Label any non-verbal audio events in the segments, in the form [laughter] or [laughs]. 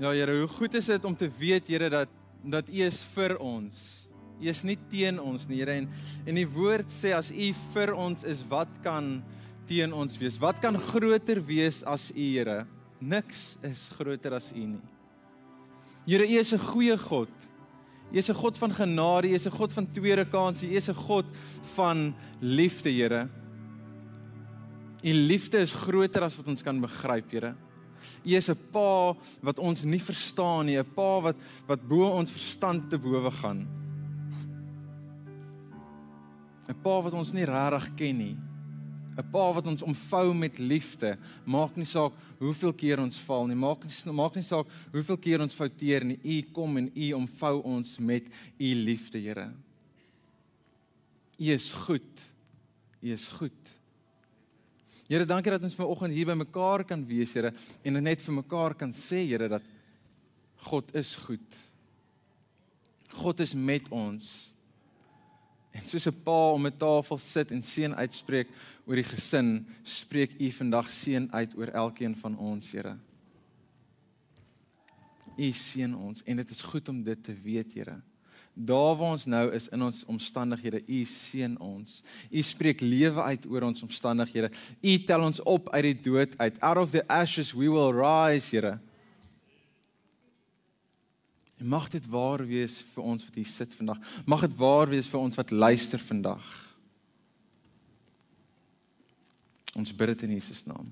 Ja Here, hoe goed is dit om te weet Here dat dat U is vir ons. U is nie teen ons nie, Here. En en die woord sê as U vir ons is, wat kan teen ons wees? Wat kan groter wees as U, Here? Niks is groter as U nie. Here, U is 'n goeie God. U is 'n God van genade, U is 'n God van tweede kansse, U is 'n God van liefde, Here. U liefde is groter as wat ons kan begryp, Here. U is 'n Pa wat ons nie verstaan nie, 'n Pa wat wat bo ons verstand te bowe gaan. 'n Pa wat ons nie regtig ken nie. 'n Pa wat ons omvou met liefde. Maak nie saak hoeveel keer ons val nie, maak nie maak nie saak hoeveel keer ons fouteer nie. U kom en U omvou ons met U liefde, Here. U is goed. U is goed. Here, dankie dat ons vanoggend hier by mekaar kan wees, Here, en net vir mekaar kan sê, Here, dat God is goed. God is met ons. En soos 'n pa om 'n tafel sit en seën uitspreek oor die gesin, spreek U vandag seën uit oor elkeen van ons, Here. U seën ons en dit is goed om dit te weet, Here daar waar ons nou is in ons omstandighede, U seën ons. U spreek lewe uit oor ons omstandighede. U tel ons op uit die dood uit. Out of the ashes we will rise, Here. En mag dit waar wees vir ons wat hier sit vandag. Mag dit waar wees vir ons wat luister vandag. Ons bid dit in Jesus naam.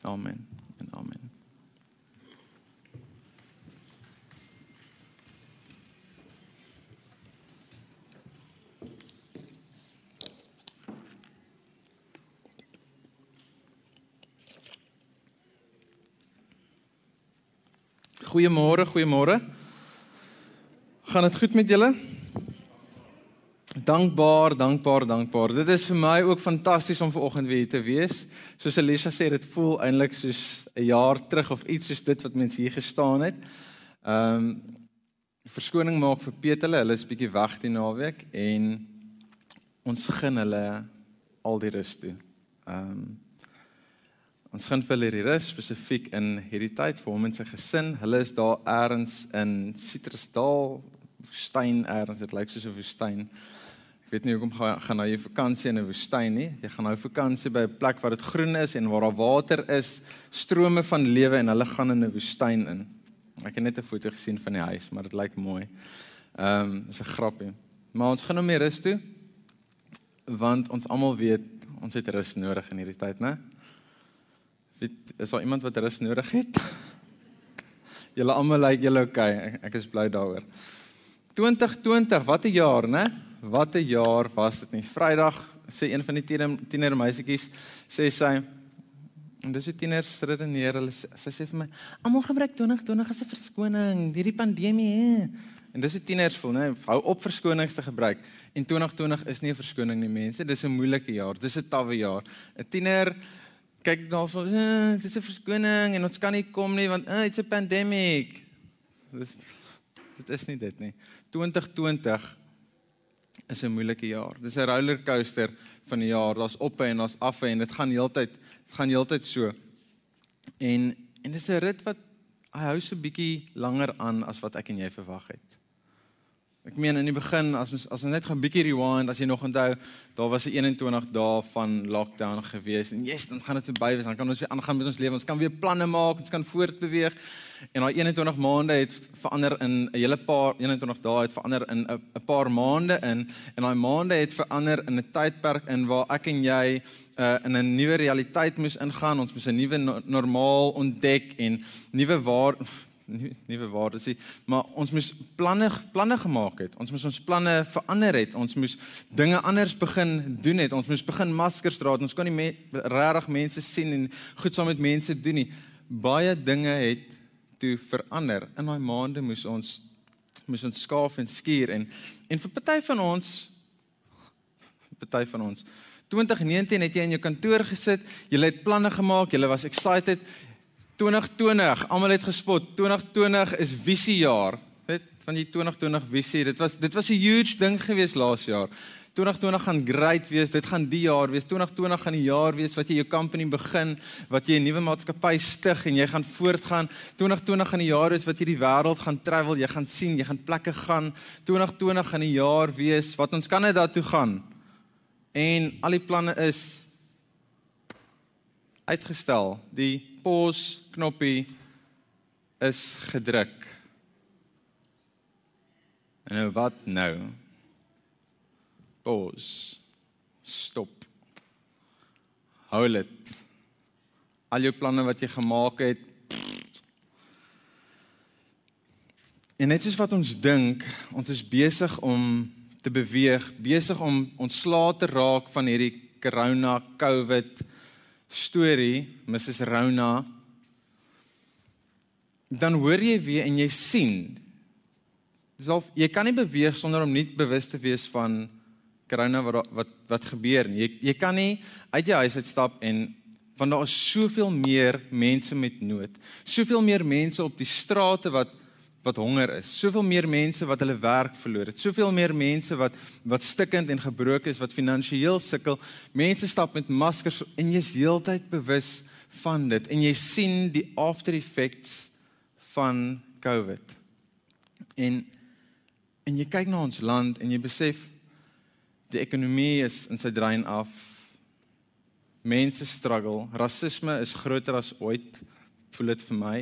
Amen. En amen. Goeiemôre, goeiemôre. Gaan dit goed met julle? Dankbaar, dankbaar, dankbaar. Dit is vir my ook fantasties om ver oggend weer hier te wees. Soos Elisa sê, dit voel eintlik soos 'n jaar terug of iets soos dit wat mense hier gestaan het. Ehm um, verskoning maak vir Piet hulle, hulle is bietjie weg die naweek en ons gun hulle al die rus toe. Ehm um, Ons gaan vir hulle rus spesifiek in hierdie tyd vir hom en sy gesin. Hulle is daar eers in Citrusdal, woestyn eers. Dit lyk soos 'n woestyn. Ek weet nie hoekom gaan gaan nou jy vakansie in 'n woestyn nie. Jy gaan nou vakansie by 'n plek waar dit groen is en waar daar water is, strome van lewe en hulle gaan in 'n woestyn in. Ek het net 'n foto gesien van die huis, maar dit lyk mooi. Ehm, um, dis 'n grappie. Maar ons gaan nou meer rus toe want ons almal weet ons het rus nodig in hierdie tyd, né? Weet, is daar iemand wat rus nodig het? [laughs] julle almal lyk like, julle okay. Ek, ek is bly daaroor. 2020, wat 'n jaar, né? Wat 'n jaar was dit nie. Vrydag sê een van die tiener, tiener meisietjies sê sy en dis die tieners redeneer hulle sy sê vir my, "Almal gebruik 2020 as 'n verskoning, hierdie pandemie." He. En dis die tieners voel, né? Hou op verskonings te gebruik. En 2020 is nie 'n verskoning nie, mense. Dis 'n moeilike jaar. Dis 'n tawwe jaar. 'n Tiener kyk na so, eh, dis 'n verskoning en ons kan nie kom nie want eh, it's a pandemic. Dis dit is nie dit nie. 2020 is 'n moeilike jaar. Dis 'n rollercoaster van 'n jaar. Daar's op en daar's af en dit gaan heeltyd dit gaan heeltyd so. En en dis 'n rit wat hy hou so bietjie langer aan as wat ek en jy verwag het. Ek meen in die begin as ons as ons net gaan bietjie rewind as jy nog onthou, daar was 'n 21 dae van lockdown gewees en yes, dan gaan dit verby wees, dan kan ons weer aangaan met ons lewe. Ons kan weer planne maak, ons kan voortbeweeg. En daai 21 maande het verander in 'n hele paar 21 dae het verander in 'n paar maande in en daai maande het verander in 'n tydperk in waar ek en jy uh, in 'n nuwe realiteit moes ingaan. Ons moes 'n nuwe no normaal ontdek en nuwe waar nuwe waardes nie, maar ons moes planne planne gemaak het. Ons moes ons planne verander het. Ons moes dinge anders begin doen het. Ons moes begin maskers dra. Ons kon nie me, regtig mense sien en goed saam met mense doen nie. Baie dinge het toe verander. In daai maande moes ons moes ons skaaf en skuur en en vir party van ons party van ons 2019 het jy in jou kantoor gesit, jy het planne gemaak, jy was excited, 2020, almal het gespot. 2020 is visiejaar. Weet van die 2020 visie. Dit was dit was 'n huge ding geweest laas jaar. 2020 gaan great wees. Dit gaan die jaar wees. 2020 gaan die jaar wees wat jy jou company begin, wat jy 'n nuwe maatskappy stig en jy gaan voortgaan. 2020 gaan die jaar wees wat jy die wêreld gaan travel, jy gaan sien, jy gaan plekke gaan. 2020 gaan die jaar wees wat ons Kanada toe gaan. En al die planne is uitgestel. Die pause knoppie is gedruk. En nou wat nou? Pause. Stop. Hou dit. Al jou planne wat jy gemaak het. En net soos wat ons dink, ons is besig om te beweeg, besig om ontslae te raak van hierdie corona, COVID storie, Mrs Rona. Dan hoor jy weer en jy sien. Dis al jy kan nie beweeg sonder om nie bewus te wees van corona wat wat wat gebeur nie. Jy jy kan nie uit jou huis uitstap en want daar is soveel meer mense met nood. Soveel meer mense op die strate wat wat honger is. Soveel meer mense wat hulle werk verloor het. Soveel meer mense wat wat stikkend en gebroken is, wat finansiëel sukkel. Mense stap met maskers en jy's heeltyd bewus van dit en jy sien die after effects van COVID. En en jy kyk na ons land en jy besef die ekonomie is in sy drein af. Mense struggle, rasisme is groter as ooit, voel dit vir my.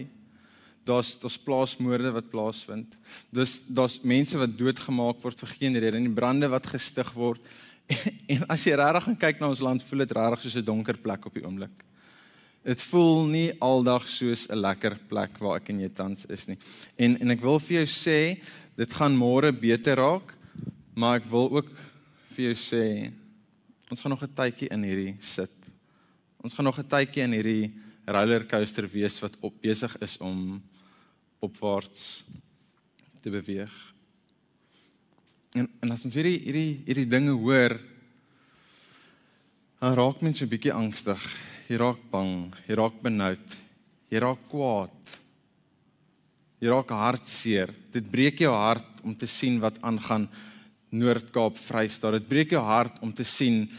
Daar's daar's plaasmoorde wat plaasvind. Dis daar's mense wat doodgemaak word vir geen rede en brande wat gestig word. [laughs] En as jy regtig gaan kyk na ons land, voel dit regtig soos 'n donker plek op die oomblik. Dit voel nie aldag soos 'n lekker plek waar ek en jy tans is nie. En en ek wil vir jou sê, dit gaan môre beter raak, maar ek wil ook vir jou sê ons gaan nog 'n tydjie in hierdie sit. Ons gaan nog 'n tydjie in hierdie rollercoaster wees wat op besig is om opwaarts te beweeg. En en as ons hierdie hierdie hierdie dinge hoor, dan raak mens so 'n bietjie angstig. Jy raak bang, jy raak benoud, jy raak kwaad. Jy raak hartseer. Dit breek jou hart om te sien wat aangaan Noord-Kaap Vrystaat. Dit breek jou hart om te sien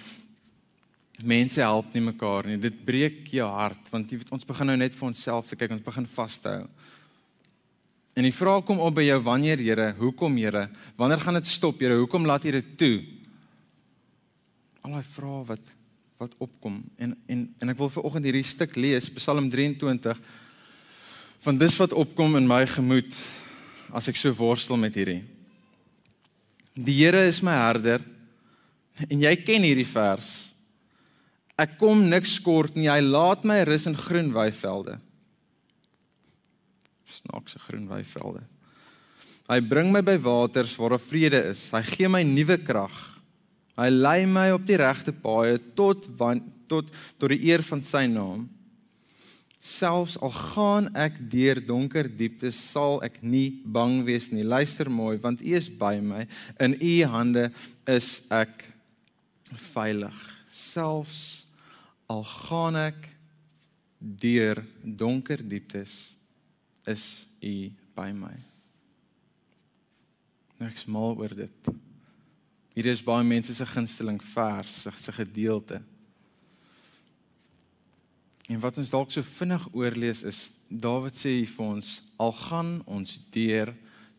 mense help nie mekaar nie. Dit breek jou hart want jy weet ons begin nou net vir onsself te kyk, ons begin vas te hou. En die vraag kom op by jou wanneer Here, hoekom Here? Wanneer gaan dit stop Here? Hoekom laat U dit toe? Al daai vrae wat wat opkom en en en ek wil vir oggend hierdie stuk lees Psalm 23 van dis wat opkom in my gemoed as ek so worstel met hierdie Die Here is my herder. En jy ken hierdie vers. Ek kom niks kort nie. Hy laat my rus in groen weivelde. Snaakse groen weivelde. Hy bring my by waters waar daar vrede is. Hy gee my nuwe krag. Hy lei my op die regte paaie tot tot tot die eer van sy naam. Selfs al gaan ek deur donker dieptes, sal ek nie bang wees nie. Luister mooi, want U is by my. In U hande is ek veilig. Selfs al gaan ek deur donker dieptes, is U by my. Ek smaal oor dit. Hier is baie mense se gunsteling vers, se gedeelte. En wat ons dalk so vinnig oorlees is Dawid sê vir ons al gaan ons deur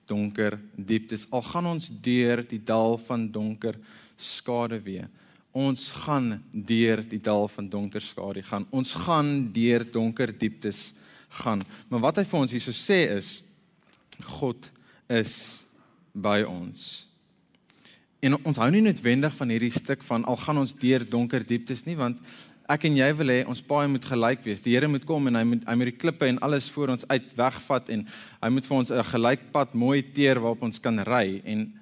donker dieptes al gaan ons deur die dal van donker skade weer ons gaan deur die dal van donker skade gaan. Ons gaan deur donker dieptes gaan. Maar wat hy vir ons hierso sê is God is by ons. En ons hou nie noodwendig van hierdie stuk van al gaan ons deur donker dieptes nie want ek en jy wil hê ons paai moet gelyk wees. Die Here moet kom en hy moet hy moet die klippe en alles voor ons uit wegvat en hy moet vir ons 'n gelykpad mooi teer waarop ons kan ry. En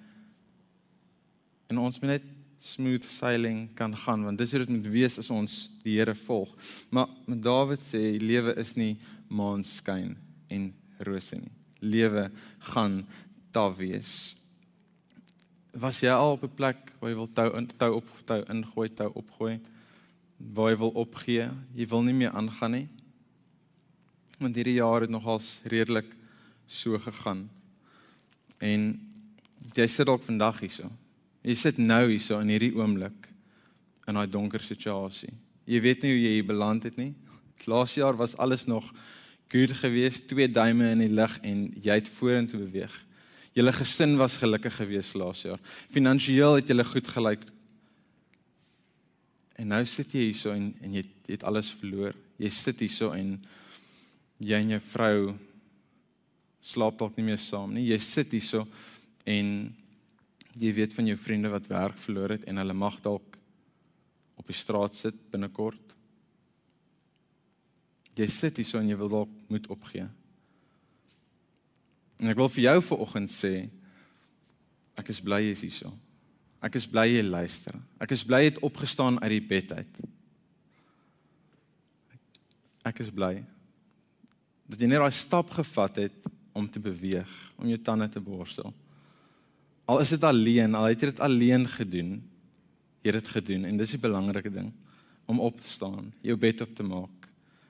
en ons moet net smooth sailing kan gaan want dis hoe dit moet wees as ons die Here volg. Maar Dawid sê lewe is nie maanskyn en rose nie. Lewe gaan taaf wees. Was jy al op 'n plek waar jy wil tou in tou op tou ingooi tou opgooi? waar jy wil opgee, jy wil nie meer aangaan nie. Want hierdie jaar het nogals redelik so gegaan. En jy sit dalk vandag hierso. Jy sit nou hierso in hierdie oomblik in daai donker situasie. Jy weet nie hoe jy hier beland het nie. [laughs] Laas jaar was alles nog goed geweest, twee duime in die lug en jy het vorentoe beweeg. Julle gesin was gelukkig geweest laas jaar. Finansiëel het julle goed gelyk. En nou sit jy hierso en en jy, jy het alles verloor. Jy sit hierso en jy en jou vrou slaap dalk nie meer saam nie. Jy sit hierso en jy weet van jou vriende wat werk verloor het en hulle mag dalk op die straat sit binnekort. Jy sit hier so en jy wil dalk moet opgee. En ek wil vir jou vanoggend sê ek is bly jy is hier so. Ek is bly jy luister. Ek is bly jy het opgestaan uit die bed uit. Ek is bly dat jy net daai stap gevat het om te beweeg, om jou tande te borstel. Al is dit alleen, al het jy dit alleen gedoen, jy het dit gedoen en dis die belangrike ding om op te staan, jou bed op te maak,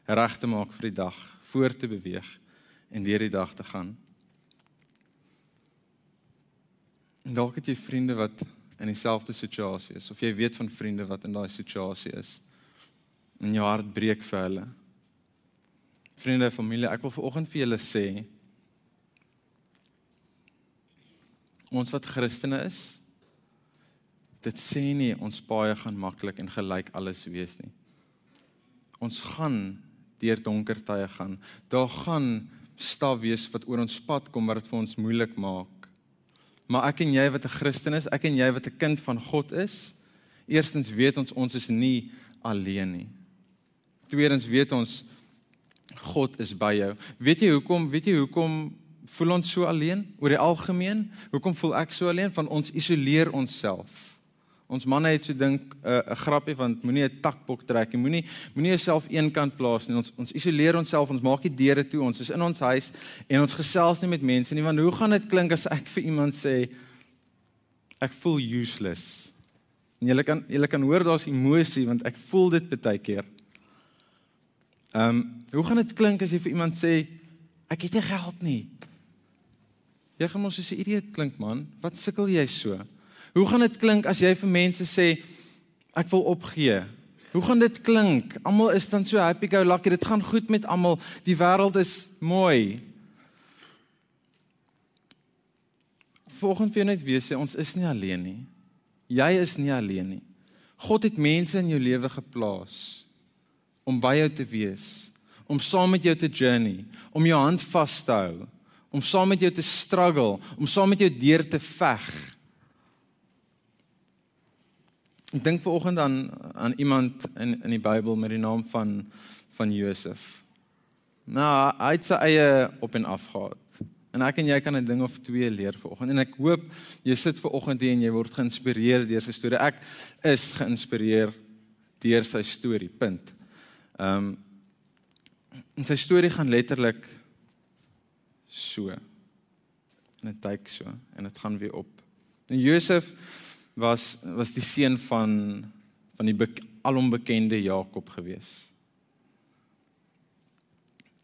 reg te maak vir die dag, voor te beweeg en deur die dag te gaan. En dalk het jy vriende wat in dieselfde situasie is of jy weet van vriende wat in daai situasie is. En jou hart breek vir hulle. Vriende en familie, ek wil vanoggend vir julle sê ons wat Christene is, dit sê nie ons paai gaan maklik en gelyk alles wees nie. Ons gaan deur donker tye gaan. Daar gaan staf wees wat oor ons pad kom wat dit vir ons moeilik maak. Maar ek en jy wat 'n Christen is, ek en jy wat 'n kind van God is, eerstens weet ons ons is nie alleen nie. Tweedens weet ons God is by jou. Weet jy hoekom? Weet jy hoekom voel ons so alleen oor die algemeen? Hoekom voel ek so alleen van ons isoleer onsself? Ons manne het so dink eh, 'n uh, grappie van moenie 'n takbok trek nie. Moenie moenie jouself eenkant plaas nie. Ons ons isoleer onsself. Ons maak die deure toe. Ons is in ons huis en ons gesels nie met mense nie. Want hoe gaan dit klink as ek vir iemand sê ek voel useless? En jy kan jy kan hoor daar's emosie want ek voel dit baie keer. Ehm, um, hoe gaan dit klink as jy vir iemand sê ek het nie geld nie? Jy gaan mos soos 'n idioot klink man. Wat sukkel jy so? Hoe gaan dit klink as jy vir mense sê ek wil opgee? Hoe gaan dit klink? Almal is dan so happy go lucky. Dit gaan goed met almal. Die wêreld is mooi. Volgens vir net weet sê ons is nie alleen nie. Jy is nie alleen nie. God het mense in jou lewe geplaas om by jou te wees, om saam met jou te journey, om jou hand vas te hou, om saam met jou te struggle, om saam met jou deur te veg. Ek dink vanoggend aan aan iemand in in die Bybel met die naam van van Josef. Nou, hy het sy eie op en af gehad. En ek en jy kan 'n ding of twee leer vanoggend. En ek hoop jy sit vanoggend hier en jy word geïnspireer deur sy storie. Ek is geïnspireer deur sy storie. Punt. Ehm um, en sy storie gaan letterlik so. En dit kyk so en dit gaan weer op. En Josef was was die seun van van die alombekende Jakob gewees.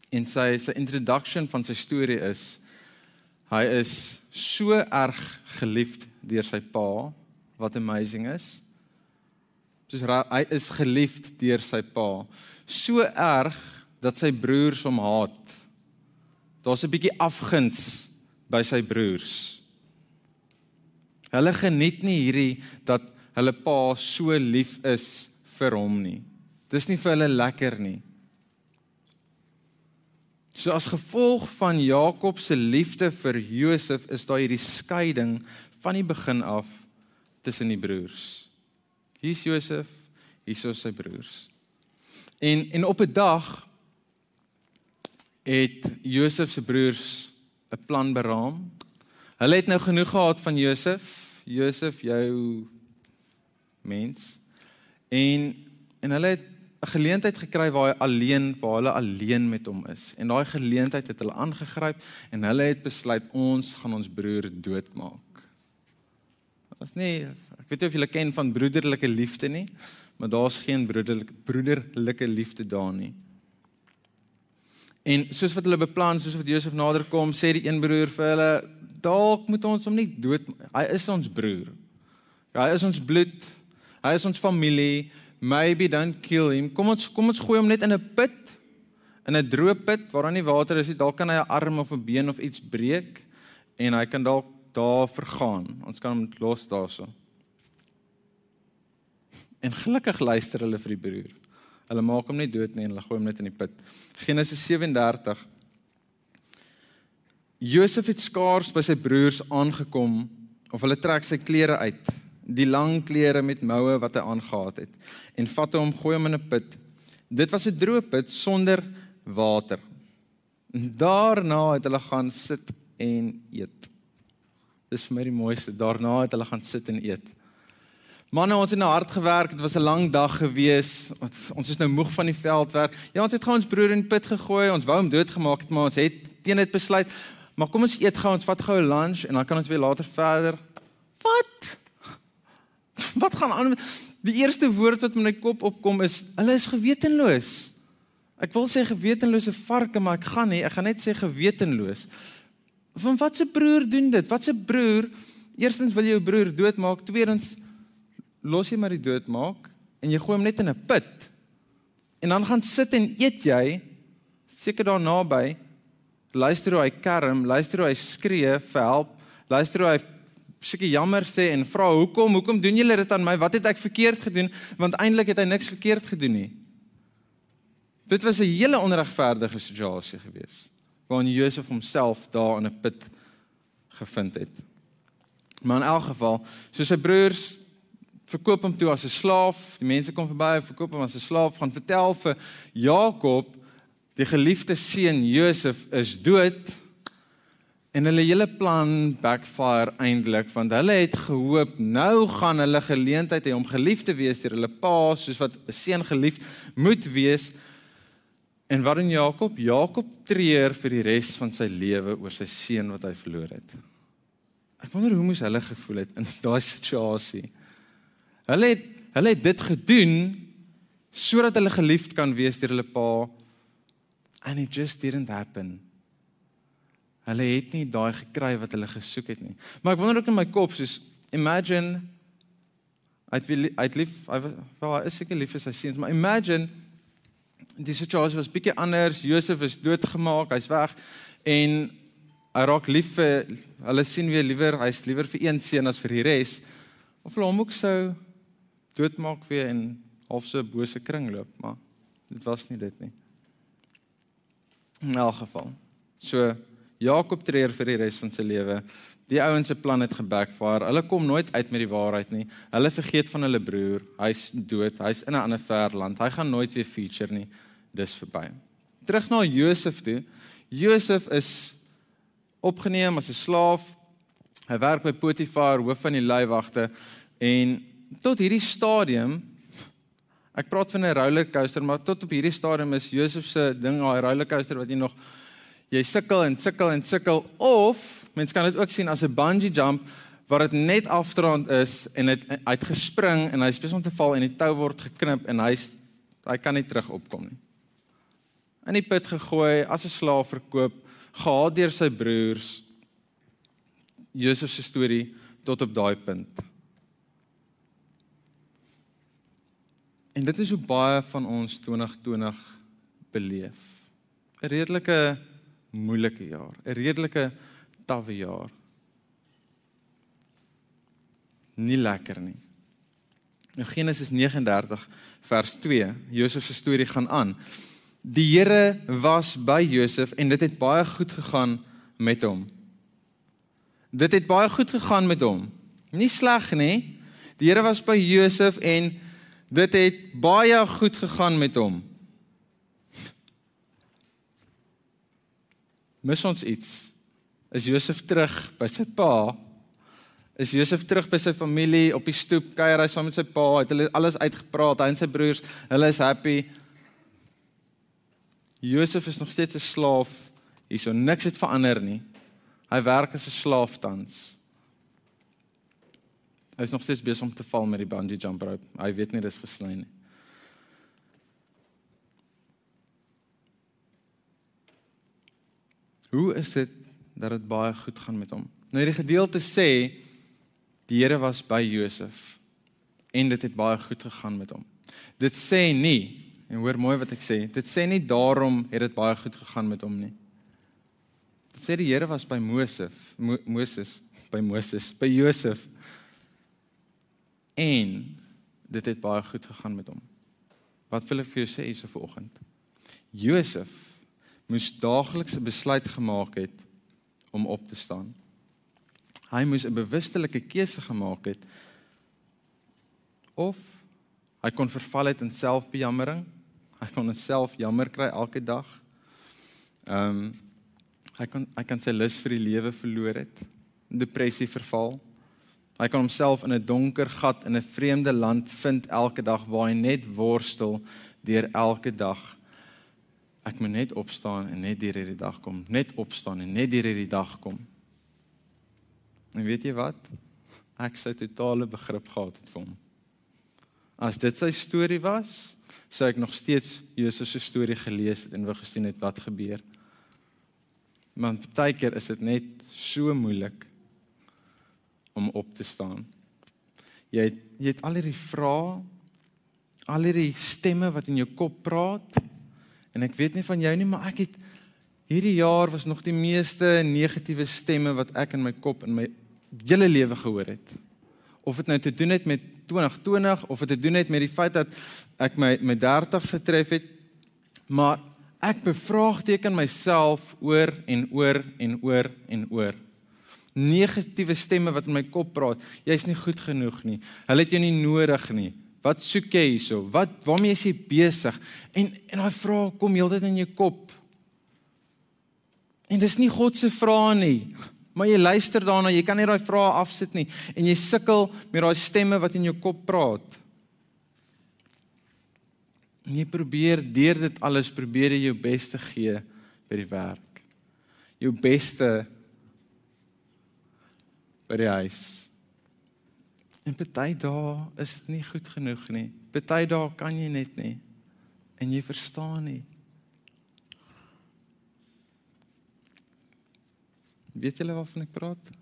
En sy sy introduction van sy storie is hy is so erg geliefd deur sy pa wat amazing is. Soos hy is geliefd deur sy pa so erg dat sy broers hom haat. Daar's 'n bietjie afguns by sy broers. Hulle geniet nie hierdie dat hulle pa so lief is vir hom nie. Dis nie vir hulle lekker nie. So as gevolg van Jakob se liefde vir Josef is daar hierdie skeiding van die begin af tussen die broers. Hier's Josef, hier's sy broers. En en op 'n dag het Josef se broers 'n plan beraam. Hulle het nou genoeg gehad van Josef. Josef jou mens. En en hulle het 'n geleentheid gekry waar hy alleen waar hulle alleen met hom is. En daai geleentheid het hulle aangegryp en hulle het besluit ons gaan ons broer doodmaak. Was nie ek weet nie of julle ken van broederlike liefde nie maar daar's geen broederlike broederlike liefde daar nie. En soos wat hulle beplan, soos wat Josef nader kom, sê die een broer vir hulle, dalk moet ons hom nie dood hy is ons broer. Hy is ons bloed. Hy is ons familie. Maybe don't kill him. Kom ons kom ons gooi hom net in 'n put. In 'n droë put waar daar nie water is nie. Dalk kan hy 'n arm of 'n been of iets breek en hy kan dalk daar vergaan. Ons kan hom los daarso. En gelukkig luister hulle vir die broer. Hulle maak hom nie dood nie en hulle gooi hom net in die put. Genesis 37 Josef het skaars by sy broers aangekom of hulle trek sy klere uit, die lang klere met moue wat hy aangetree het en vat hom gooi hom in 'n put. Dit was 'n droë put sonder water. Daarna het hulle gaan sit en eet. Dis vir my die mooiste. Daarna het hulle gaan sit en eet. Manne, ons het nou hard gewerk. Dit was 'n lang dag gewees. Ons is nou moeg van die veldwerk. Ja, ons het gou ons broer in die put gegooi. Ons wou hom doodgemaak het, maar ons het teen dit besluit, Maar kom ons eet gou, ons vat gou 'n lunch en dan kan ons weer later verder. Wat? [laughs] Wat gaan aan? Die eerste woord wat in my kop opkom is hulle is gewetenloos. Ek wil sê gewetenlose varke, maar ek gaan nie, ek gaan net sê gewetenloos. Van wat se broer doen dit? Wat se broer? Eerstens wil jy jou broer doodmaak, tweedens los jy maar die doodmaak en jy gooi hom net in 'n put. En dan gaan sit en eet jy seker daar naby luister hoe hy kerm, luister hoe hy skree vir help, luister hoe hy seker jammer sê en vra hoekom, hoekom doen julle dit aan my? Wat het ek verkeerd gedoen? Want eintlik het hy niks verkeerd gedoen nie. Dit was 'n hele onregverdige situasie geweest waarin Josef homself daar in 'n put gevind het. Maar in elk geval, so sy broers verkoop hom toe as 'n slaaf. Die mense kom verby, verkoop hom as 'n slaaf, gaan vertel vir Jakob Die geliefde seun Josef is dood en hulle hele plan backfire eintlik want hulle het gehoop nou gaan hulle geleentheid hê om geliefd te wees deur hulle pa soos wat 'n seun geliefd moet wees. En wat doen Jakob? Jakob treur vir die res van sy lewe oor sy seun wat hy verloor het. Ek wonder hoe moes hulle gevoel het in daai situasie. Hulle het hulle het dit gedoen sodat hulle geliefd kan wees deur hulle pa and it just didn't happen. Hulle het nie daai gekry wat hulle gesoek het nie. Maar ek wonder ook in my kop soos imagine I'd will I'd live I well is seker lief vir sy seuns, maar imagine die situasie was bietjie anders. Josef is doodgemaak, hy's weg en hy raak lief vir hulle sien weer liewer, hy's liewer vir een seun as vir die res. Of hulle hom ook sou doodmaak weer en half so bose kring loop, maar dit was nie dit nie. In elk geval. So Jakob treur vir die res van sy lewe. Die ouens se plan het gebackfire. Hulle kom nooit uit met die waarheid nie. Hulle vergeet van hulle broer. Hy's dood. Hy's in 'n ander ver land. Hy gaan nooit weer feature nie. Dis verby. Terug na Josef toe. Josef is opgeneem as 'n slaaf. Hy werk by Potifar, hoof van die leiwagte en tot hierdie stadium Ek praat van 'n rollercoaster, maar tot op hierdie stadium is Josef se ding, daai rollercoaster wat jy nog jy sukkel en sukkel en sukkel of mens kan dit ook sien as 'n bungee jump waar dit net afdraand is en dit hy het gespring en hy's besig om te val en die tou word geknip en hy's hy kan nie terug opkom nie. In die put gegooi, as 'n slaaf verkoop, gehaat deur sy broers. Josef se storie tot op daai punt. En dit is hoe baie van ons 2020 beleef. 'n Redelike moeilike jaar, 'n redelike tawwe jaar. Nie lekker nie. In Genesis 39 vers 2, Josef se storie gaan aan. Die Here was by Josef en dit het baie goed gegaan met hom. Dit het baie goed gegaan met hom. Nie sleg nie. Die Here was by Josef en Dit het baie goed gegaan met hom. Mis ons iets? Is Josef terug by sy pa? Is Josef terug by sy familie op die stoep, kuier hy saam met sy pa, het hulle alles uitgepraat, hy en sy broers, hulle is happy. Josef is nog steeds 'n slaaf. Hierso niks het verander nie. Hy werk as 'n slaaf tans. Hy is nog steeds besig om te val met die bungee jump rope. Hy weet nie dis gesny nie. Hoe is dit dat dit baie goed gaan met hom? Nou hierdie gedeelte sê Die Here was by Josef en dit het baie goed gegaan met hom. Dit sê nie en hoor mooi wat ek sê, dit sê nie daarom het dit baie goed gegaan met hom nie. Dit sê die Here was by Moses, Mo Moses, by Moses, by Josef. En dit het baie goed gegaan met hom. Wat wil ek vir jou sê hierse vanoggend? Josef moes daagliks 'n besluit gemaak het om op te staan. Hy moes 'n bewustelike keuse gemaak het of hy kon verval het in selfbejammering. Hy kon homself jammer kry elke dag. Ehm um, hy kon hy kan sy lus vir die lewe verloor het, depressie verval. Hy kan homself in 'n donker gat in 'n vreemde land vind elke dag waar hy net worstel deur elke dag. Ek moet net opstaan en net deur hierdie dag kom, net opstaan en net deur hierdie dag kom. En weet jy wat? Ek sou totale begrip gehad het vir hom. As dit sy storie was, sou ek nog steeds Jesus se storie gelees het en wou gesien het wat gebeur. Maar baie keer is dit net so moeilik om op te staan. Jy het, jy het al hierdie vrae, al hierdie stemme wat in jou kop praat. En ek weet nie van jou nie, maar ek het hierdie jaar was nog die meeste negatiewe stemme wat ek in my kop in my hele lewe gehoor het. Of dit nou te doen het met 2020 of dit te doen het met die feit dat ek my my 30's getref het, maar ek bevraagteken myself oor en oor en oor en oor negatiewe stemme wat in my kop praat. Jy's nie goed genoeg nie. Hulle het jou nie nodig nie. Wat soek jy hierso? Wat waarmee is jy besig? En en daai vrae kom heeltyd in jou kop. En dis nie God se vrae nie. Maar jy luister daarna, jy kan nie daai vrae afsit nie en jy sukkel met daai stemme wat in jou kop praat. En jy probeer deur dit alles probeer jy jou beste gee by die werk. Jou beste by die huis. En party dae is dit nie goed genoeg nie. Party dae kan jy net nie en jy verstaan nie. Weet julle waarvan ek praat?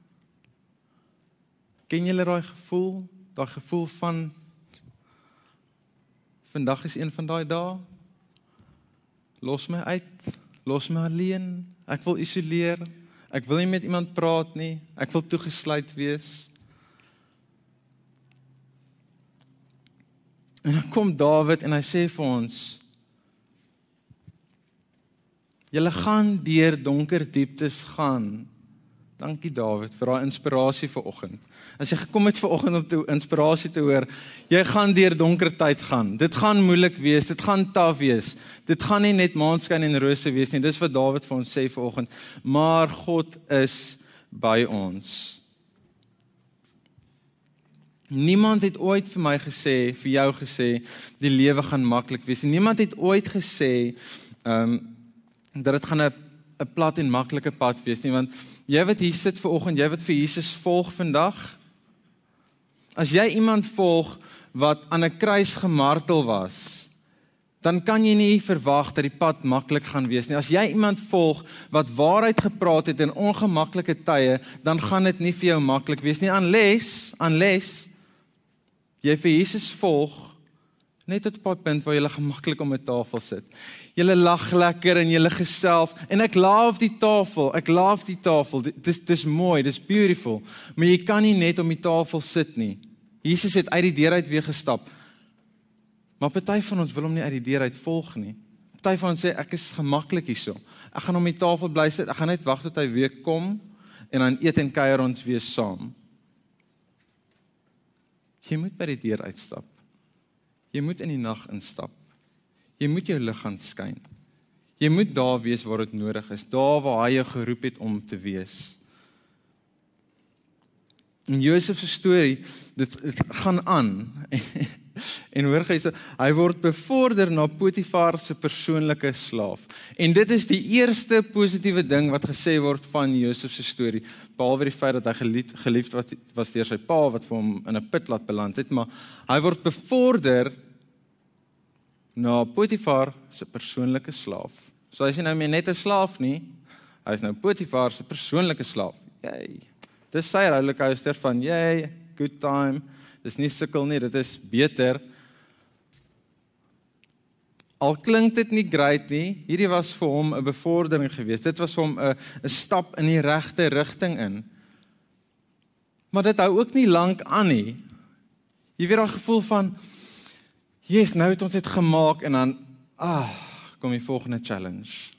Ken julle daai gevoel, daai gevoel van vandag is een van daai dae. Los my uit, los my alleen. Ek wil isoleer. Ek wil nie met iemand praat nie. Ek wil toegesluit wees. En dan kom Dawid en hy sê vir ons: Julle gaan deur donker dieptes gaan. Dankie Dawid vir daai inspirasie vir oggend. As jy gekom het vir oggend om te inspirasie te hoor, jy gaan deur donker tyd gaan. Dit gaan moeilik wees, dit gaan taaf wees. Dit gaan nie net maanskyn en rose wees nie. Dis wat Dawid vir ons sê vir oggend. Maar God is by ons. Niemand het ooit vir my gesê, vir jou gesê, die lewe gaan maklik wees. Niemand het ooit gesê ehm um, dat dit gaan 'n 'n plat en maklike pad wees nie want jy wat hier sit ver oggend, jy wat vir Jesus volg vandag. As jy iemand volg wat aan 'n kruis gemartel was, dan kan jy nie verwag dat die pad maklik gaan wees nie. As jy iemand volg wat waarheid gepraat het in ongemaklike tye, dan gaan dit nie vir jou maklik wees nie unless unless jy vir Jesus volg net tot 'n punt waar jy gemaklik om 'n tafel sit. Jy lag lekker en jy gesels en ek love die tafel. Ek love die tafel. Dis dis mooi, dis beautiful. Maar jy kan nie net om die tafel sit nie. Jesus het uit die deur uit weer gestap. Maar party van ons wil hom nie uit die deur uit volg nie. Party van ons sê ek is gemaklik hierso. Ek gaan om die tafel bly sit. Ek gaan net wag tot hy weer kom en dan eet en kuier ons weer saam. Jy moet by die deur uitstap. Jy moet in die nag instap. Jy moet jou lig gaan skyn. Jy moet daar wees waar dit nodig is, daar waar hy jou geroep het om te wees. In Josef se storie, dit, dit gaan aan. [laughs] en hoor jy, hy word bevorder na Potifar se persoonlike slaaf. En dit is die eerste positiewe ding wat gesê word van Josef se storie, behalwe die feit dat hy geliefd geliefd was, was deur sy pa wat vir hom in 'n put laat beland het, maar hy word bevorder na Potifar se persoonlike slaaf. So hy's nie nou meer net 'n slaaf nie. Hy's nou Potifar se persoonlike slaaf. Jy. Dis sy rollercoaster van jy, good time. Dis nie sukkel nie, dit is beter. Al klink dit nie great nie, hierdie was vir hom 'n bevordering geweest. Dit was hom 'n 'n stap in die regte rigting in. Maar dit hou ook nie lank aan nie. Jy weet daai gevoel van Jesus, nou het ons dit gemaak en dan ah, kom die volgende challenge.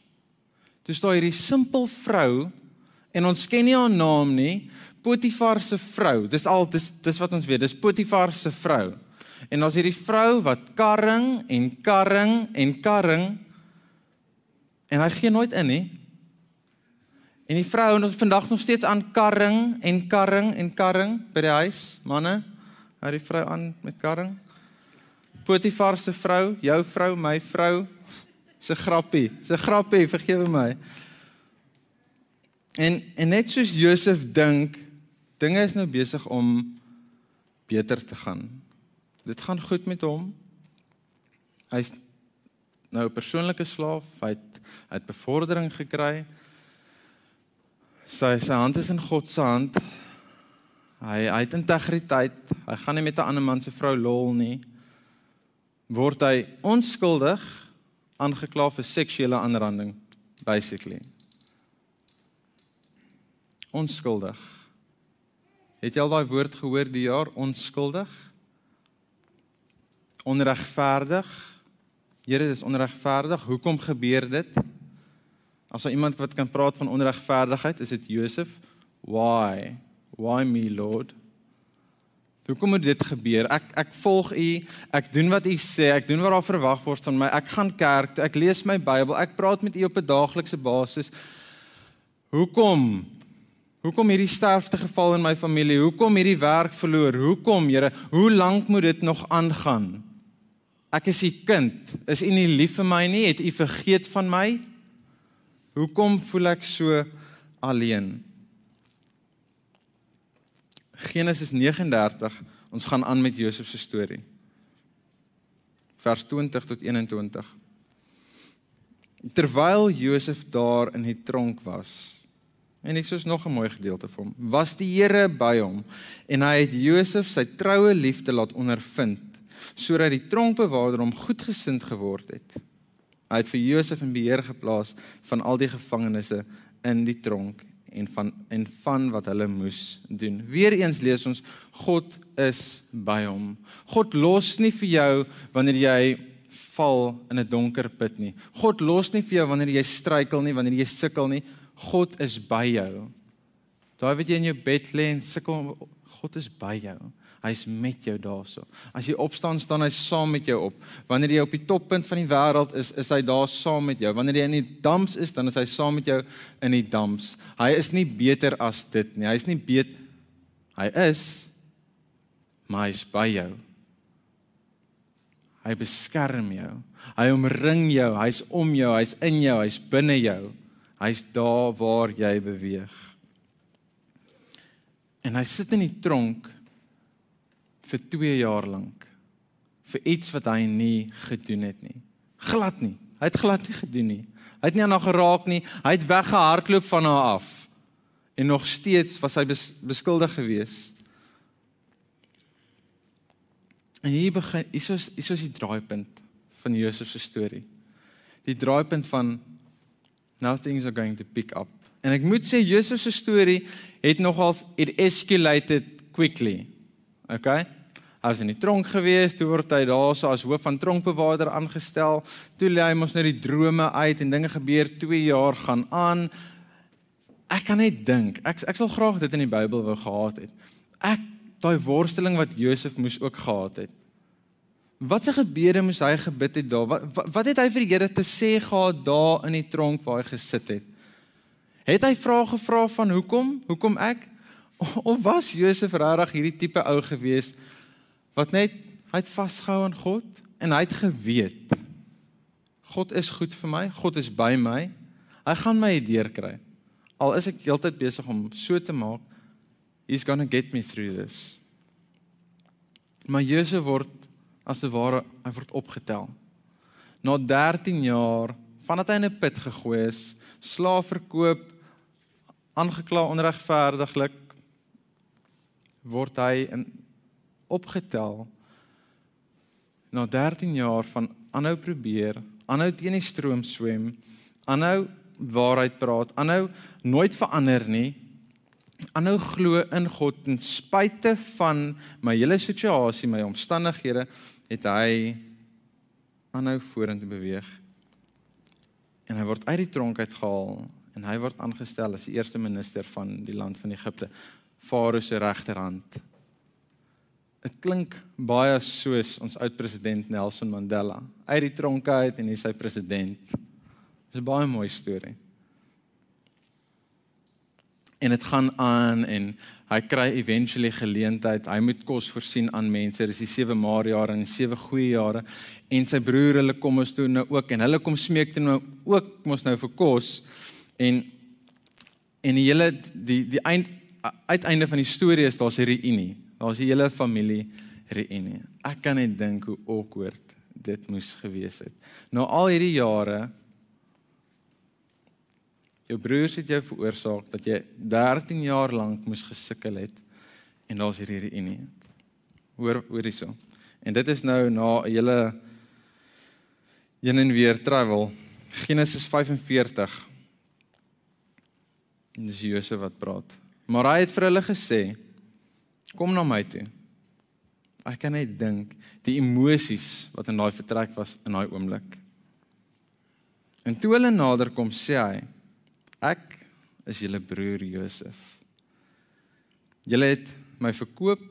Dis daai hierdie simpel vrou en ons ken nie haar naam nie, Potifar se vrou. Dis al dis dis wat ons weet, dis Potifar se vrou. En ons hierdie vrou wat karring en karring en karring en hy gee nooit in nie. En die vrou en ons vandag nog steeds aan karring en karring en karring by die huis, manne, hou die vrou aan met karring. Potifar se vrou, jou vrou, my vrou, se grappie, se grappie, vergewe my. En en net soos Josef dink, dinge is nou besig om beter te gaan. Dit gaan goed met hom. Hy's nou 'n persoonlike slaaf, hy het hy het bevordering gekry. Sy sy hand is in God se hand. Hy hy het integriteit. Hy gaan nie met 'n ander man se vrou lol nie. Word hy onskuldig aangekla vir seksuele aanranding basically. Onskuldig. Het jy al daai woord gehoor die jaar onskuldig? onregverdig. Here, dis onregverdig. Hoekom gebeur dit? As daar iemand wat kan praat van onregverdigheid, is dit Josef. Why? Why me, Lord? Hoekom moet dit gebeur? Ek ek volg u. Ek doen wat u sê. Ek doen wat daar verwag word van my. Ek gaan kerk toe. Ek lees my Bybel. Ek praat met u op 'n daaglikse basis. Hoekom? Hoekom hierdie sterfte geval in my familie? Hoekom hierdie werk verloor? Hoekom, Here? Hoe lank moet dit nog aangaan? Ek is u kind. Is u nie lief vir my nie? Het u vergeet van my? Hoekom voel ek so alleen? Genesis 39. Ons gaan aan met Josef se storie. Vers 20 tot 21. Terwyl Josef daar in die tronk was, en dit is nog 'n mooi gedeelte vir hom, was die Here by hom en hy het Josef sy troue liefde laat ondervind sodat die tronkbewaarder hom goedgesind geword het. Hy het vir Josef in beheer geplaas van al die gevangenes in die tronk en van en van wat hulle moes doen. Weereens lees ons God is by hom. God los nie vir jou wanneer jy val in 'n donker put nie. God los nie vir jou wanneer jy struikel nie, wanneer jy sukkel nie. God is by jou. Daai wat jy in jou bed lê en sukkel, God is by jou. Hy's met jou daarso. As jy opstaan, staan hy saam met jou op. Wanneer jy op die toppunt van die wêreld is, is hy daar saam met jou. Wanneer jy in die dams is, dan is hy saam met jou in die dams. Hy is nie beter as dit nie. Hy's nie beet hy is maar hy's by jou. Hy beskerm jou. Hy omring jou. Hy's om jou. Hy's in jou. Hy's binne jou. Hy's daar waar jy beweeg. En hy sit in die tronk vir 2 jaar lank vir iets wat hy nie gedoen het nie. Glad nie. Hy het glad nie gedoen nie. Hy het nie aan haar geraak nie. Hy het weggehardloop van haar af. En nog steeds was hy bes, beskuldig geweest. En hier begin hier is hier is die draaipunt van Josef se storie. Die draaipunt van now things are going to pick up. En ek moet sê Josef se storie het nogals it escalated quickly. Okay? Was in die tronk gewees, toe word hy daarso as hoof van tronkbewaarder aangestel. Toe lê hy mos nou die drome uit en dinge gebeur 2 jaar gaan aan. Ek kan net dink, ek ek sal graag dit in die Bybel wou gehad het. Ek daai worsteling wat Josef moes ook gehad het. Wat se gebede moes hy gebid het daar? Wat, wat het hy vir die Here te sê gehad daar in die tronk waar hy gesit het? Het hy vrae gevra van hoekom? Hoekom ek? [laughs] Of was Josef regtig hierdie tipe ou gewees wat net hy het vasgehou aan God en hy het geweet God is goed vir my, God is by my. Hy gaan my deurkry. Al is ek heeltyd besig om so te maak, he's going to get me through this. Maar Josef word as te ware hy word opgetel. Na 13 jaar vandat hy in 'n put gegooi is, slaaf verkoop, aangekla onregverdiglik, word hy in opgetel na 13 jaar van aanhou probeer, aanhou teen die stroom swem, aanhou waarheid praat, aanhou nooit verander nie. Aanhou glo in God ten spyte van my hele situasie, my omstandighede, het hy aanhou vorentoe beweeg. En hy word uit die tronk uitgehaal en hy word aangestel as die eerste minister van die land van Egipte, Farao se regterhand. Dit klink baie soos ons oud president Nelson Mandela. Uit die tronk uit en hy sy president. Dis 'n baie mooi storie. En dit gaan aan en hy kry eventually geleentheid. Hy moet kos voorsien aan mense. Dis die 7 maar jare en 7 goeie jare. En sy broer hulle kom ons toe nou ook en hulle kom smeek toe nou ook mos nou vir kos. En en die hele die die eind uiteinde van die storie is daar's 'n reunie. Daar's die hele familie reunie. Ek kan net dink hoe awkward dit moes gewees het. Na al hierdie jare jou broers het jou veroorsaak dat jy 13 jaar lank moes gesukkel het en daar's hierdie reunie. Hoor hoor hierso. En dit is nou na 'n hele heen en weer travel. Genesis 45. En dis Josef wat praat. Maar hy het vir hulle gesê: "Kom na my toe." Ek kan net dink die emosies wat in daai vertrek was in daai oomblik. En toe hulle nader kom, sê hy: Ek is julle broer Josef. Julle het my verkoop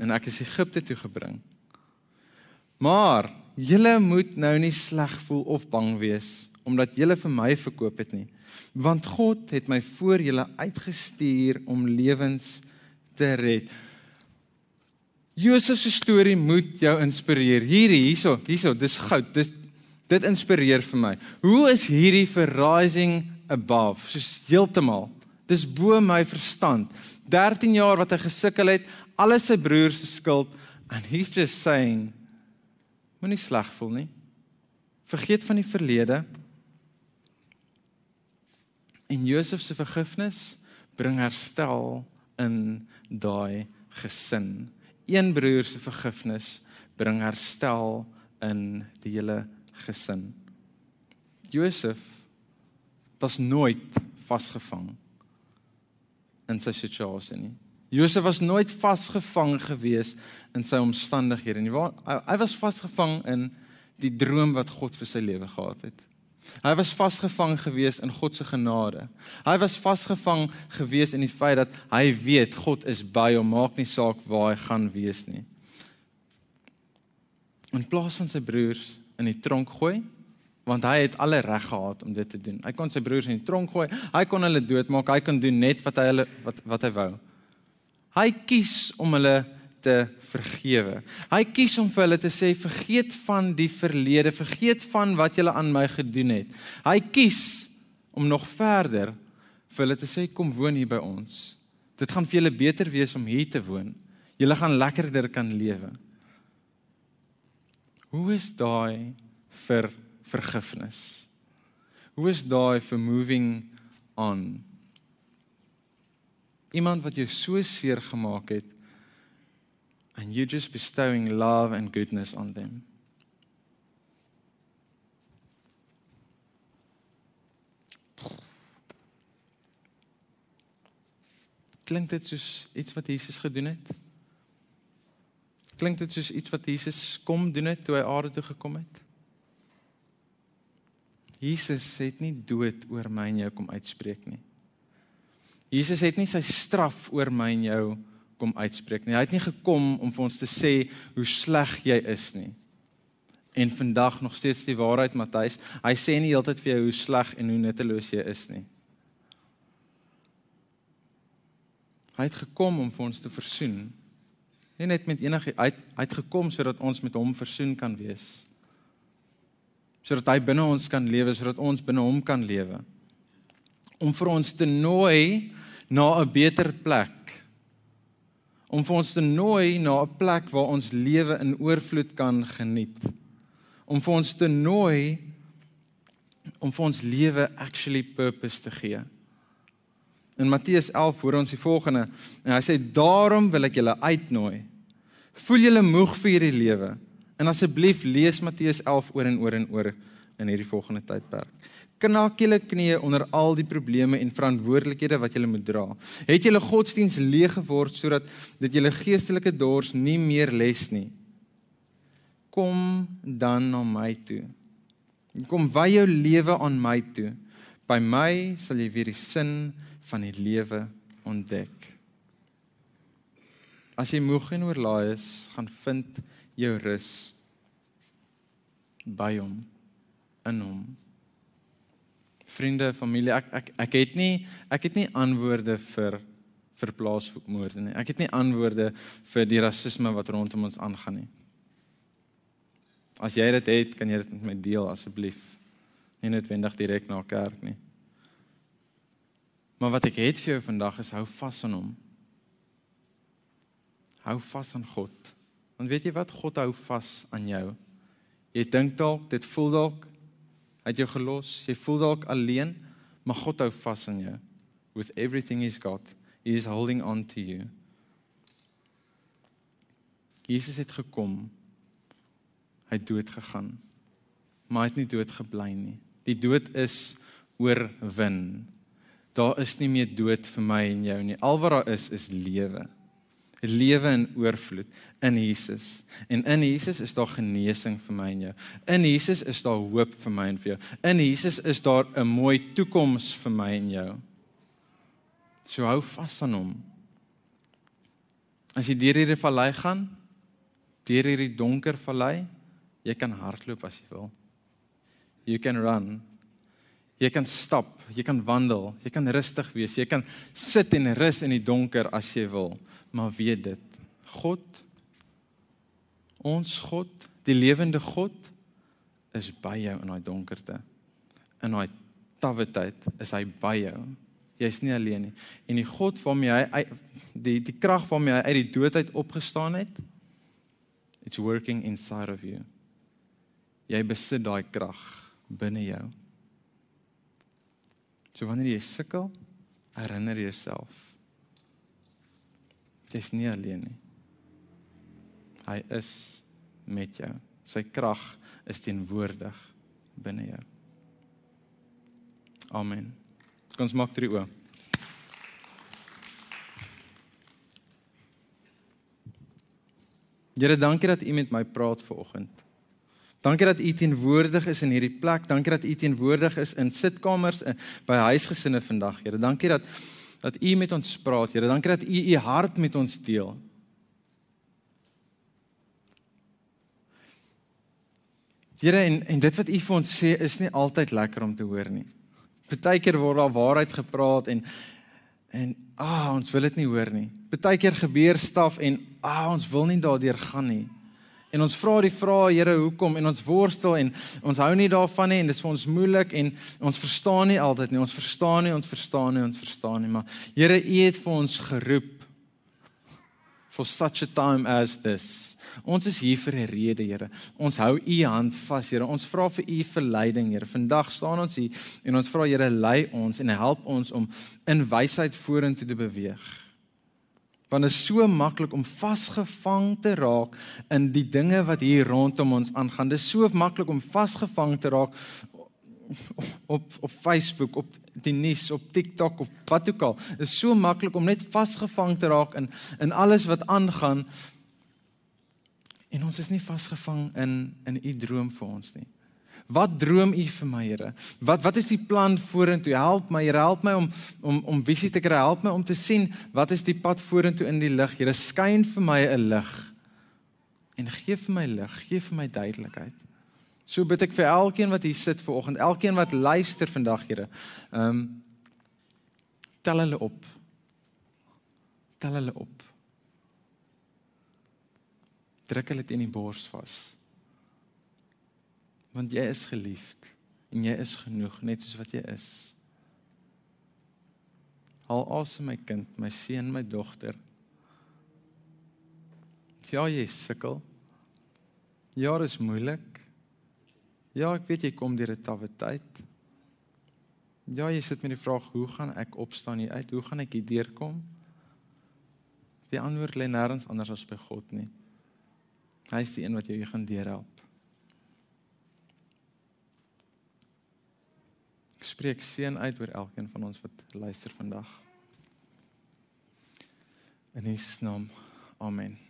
en ek is Egipte toe gebring. Maar julle moet nou nie sleg voel of bang wees omdat julle vir my verkoop het nie, want God het my voor julle uitgestuur om lewens te red. Josef se storie moet jou inspireer. Hierdie hierso, hierso, dis goud. Dis dit inspireer vir my. Hoe is hierdie vir rising above, soos heeltemal. Dis bo my verstand. 13 jaar wat hy gesukkel het, alles sy broers se skuld and he's just saying moenie sleg voel nie. Vergeet van die verlede. En Josef se vergifnis bring herstel in daai gesin. Een broer se vergifnis bring herstel in die hele gesin. Josef was nooit vasgevang in sy situasie nie. Josef was nooit vasgevang gewees in sy omstandighede nie. Hy, was vasgevang in die droom wat God vir sy lewe gehad het. Hy was vasgevang gewees in God se genade. Hy was vasgevang gewees in die feit dat hy weet God is by hom, maak nie saak waar hy gaan wees nie. In plaas van sy broers in die tronk gooi, want hy het alle reg gehad om dit te doen. Hy kon sy broers in die tronk gooi, hy kon hulle doodmaak, hy kon doen net wat hy hulle wat wat hy wou. Hy kies om hulle te vergewe. Hy kies om vir hulle te sê vergeet van die verlede, vergeet van wat julle aan my gedoen het. Hy kies om nog verder vir hulle te sê kom woon hier by ons. Dit gaan vir julle beter wees om hier te woon. Julle gaan lekkerder kan lewe. Hoe is daai vir vergifnis? Hoe is daai for moving on? Iemand wat jou so seer gemaak het and you just bestowing love and goodness on them. Klink dit soos iets wat Jesus gedoen het? Klink dit soos iets wat Jesus kom doen het toe hy aarde toe gekom het? Jesus het nie dood oor my en jou kom uitspreek nie. Jesus het nie sy straf oor my en jou kom uitspreek nie. Hy het nie gekom om vir ons te sê hoe sleg jy is nie. En vandag nog steeds die waarheid Matthys, hy sê nie heeltyd vir jou hoe sleg en hoe nutteloos jy is nie. Hy het gekom om vir ons te versoen. Nie net met enige hy het, hy het gekom sodat ons met hom versoen kan wees sodat hy binne ons kan lewe, sodat ons binne hom kan lewe. Om vir ons te nooi na 'n beter plek. Om vir ons te nooi na 'n plek waar ons lewe in oorvloed kan geniet. Om vir ons te nooi om vir ons lewe actually purpose te gee. In Matteus 11 hoor ons die volgende en hy sê daarom wil ek julle uitnooi. Voel julle moeg vir hierdie lewe? En asseblief lees Matteus 11 oor en oor en oor in hierdie volgende tydperk. Knak julle knieë onder al die probleme en verantwoordelikhede wat julle moet dra. Het julle godsdiens leeg geword sodat dit julle geestelike dors nie meer les nie. Kom dan na my toe. Kom wy jou lewe aan my toe. By my sal jy weer die sin van die lewe ontdek. As jy moeg en oorlaai is, gaan vind jou rus by hom in hom. Vriende, familie, ek ek ek het nie ek het nie antwoorde vir vir plaasmoorde nie. Ek het nie antwoorde vir die rasisme wat rondom ons aangaan nie. As jy dit het, kan jy dit met my deel asseblief. Nie noodwendig direk na kerk nie. Maar wat ek het vir jou vandag is hou vas aan hom. Hou vas aan God. Want weet jy wat God hou vas aan jou? Jy dink dalk dit voel dalk uit jou gelos. Jy voel dalk alleen, maar God hou vas aan jou. With everything he's got, he is holding on to you. Jesus het gekom. Hy het dood gegaan. Maar hy het nie dood gebly nie. Die dood is oorwin. Daar is nie meer dood vir my en jou nie. Al wat daar is is lewe. Lewe in oorvloed in Jesus. En in Jesus is daar genesing vir my en jou. In Jesus is daar hoop vir my en vir jou. In Jesus is daar 'n mooi toekoms vir my en jou. So hou vas aan hom. As jy deur hierdie vallei gaan, deur hierdie donker vallei, jy kan hardloop as jy wil. You can run. Jy kan stap, jy kan wandel, jy kan rustig wees, jy kan sit en rus in die donker as jy wil. Maar weet dit, God ons God, die lewende God is by jou in daai donkerte. In daai tawwe tyd is hy by jou. Jy's nie alleen nie. En die God waarmee hy die die krag waarmee hy uit die dood uit opgestaan het, it's working inside of you. Jy besit daai krag binne jou. So wanneer jy sukkel, herinner jouself. Jy's nie alleen nie. Hy is met jou. Sy krag is teenwoordig binne jou. Amen. Kom ons maak drie oë. Here, dankie dat U met my praat vanoggend. Dankie dat u teenwoordig is in hierdie plek. Dankie dat u teenwoordig is in sitkamers in, by huisgesinne vandag, Here. Dankie dat dat u met ons praat, Here. Dankie dat u u hart met ons deel. Here, en en dit wat u vir ons sê is nie altyd lekker om te hoor nie. Partykeer word daar waarheid gepraat en en ah, ons wil dit nie hoor nie. Partykeer gebeur staf en ah, ons wil nie daardeur gaan nie. En ons vra die vrae, Here, hoekom? En ons worstel en ons hou nie daarvan nie en dit is vir ons moeilik en ons verstaan nie altyd nie. Ons verstaan nie, ons verstaan nie, ons verstaan nie, maar Here, U het vir ons geroep for such a time as this. Ons is hier vir 'n rede, Here. Ons hou U hand vas, Here. Ons vra vir U verleiding, Here. Vandag staan ons hier en ons vra Here, lei ons en help ons om in wysheid vorentoe te beweeg. Want dit is so maklik om vasgevang te raak in die dinge wat hier rondom ons aangaan. Dit is so maklik om vasgevang te raak op op Facebook, op die nuus, op TikTok of wat ook al. Dit is so maklik om net vasgevang te raak in in alles wat aangaan. En ons is nie vasgevang in in u droom vir ons nie. Wat droom U vir my, Here? Wat wat is die plan vorentoe? Help my, Here, help my om om om visie te kry. Help my om te sien wat is die pad vorentoe in die lig. Here, skyn vir my 'n lig. En gee vir my lig, gee vir my duidelikheid. So bid ek vir elkeen wat hier sit vanoggend, elkeen wat luister vandag, Here. Ehm um, tel hulle op. Tel hulle op. Druk hulle teen die bors vas want jy is geliefd en jy is genoeg net soos wat jy is. Haal asem my kind, my seun, my dogter. Ja, jy sukkel. Ja, dit is moeilik. Ja, ek weet jy kom deur 'n tawwe tyd. Ja, jy sit met die vraag, hoe gaan ek opstaan hier uit? Hoe gaan ek hier deurkom? Die antwoord lê nêrens anders as by God nie. Hy is die een wat jou hier gaan deurhelp. spreek seën uit oor elkeen van ons wat luister vandag. In Jesus naam. Amen.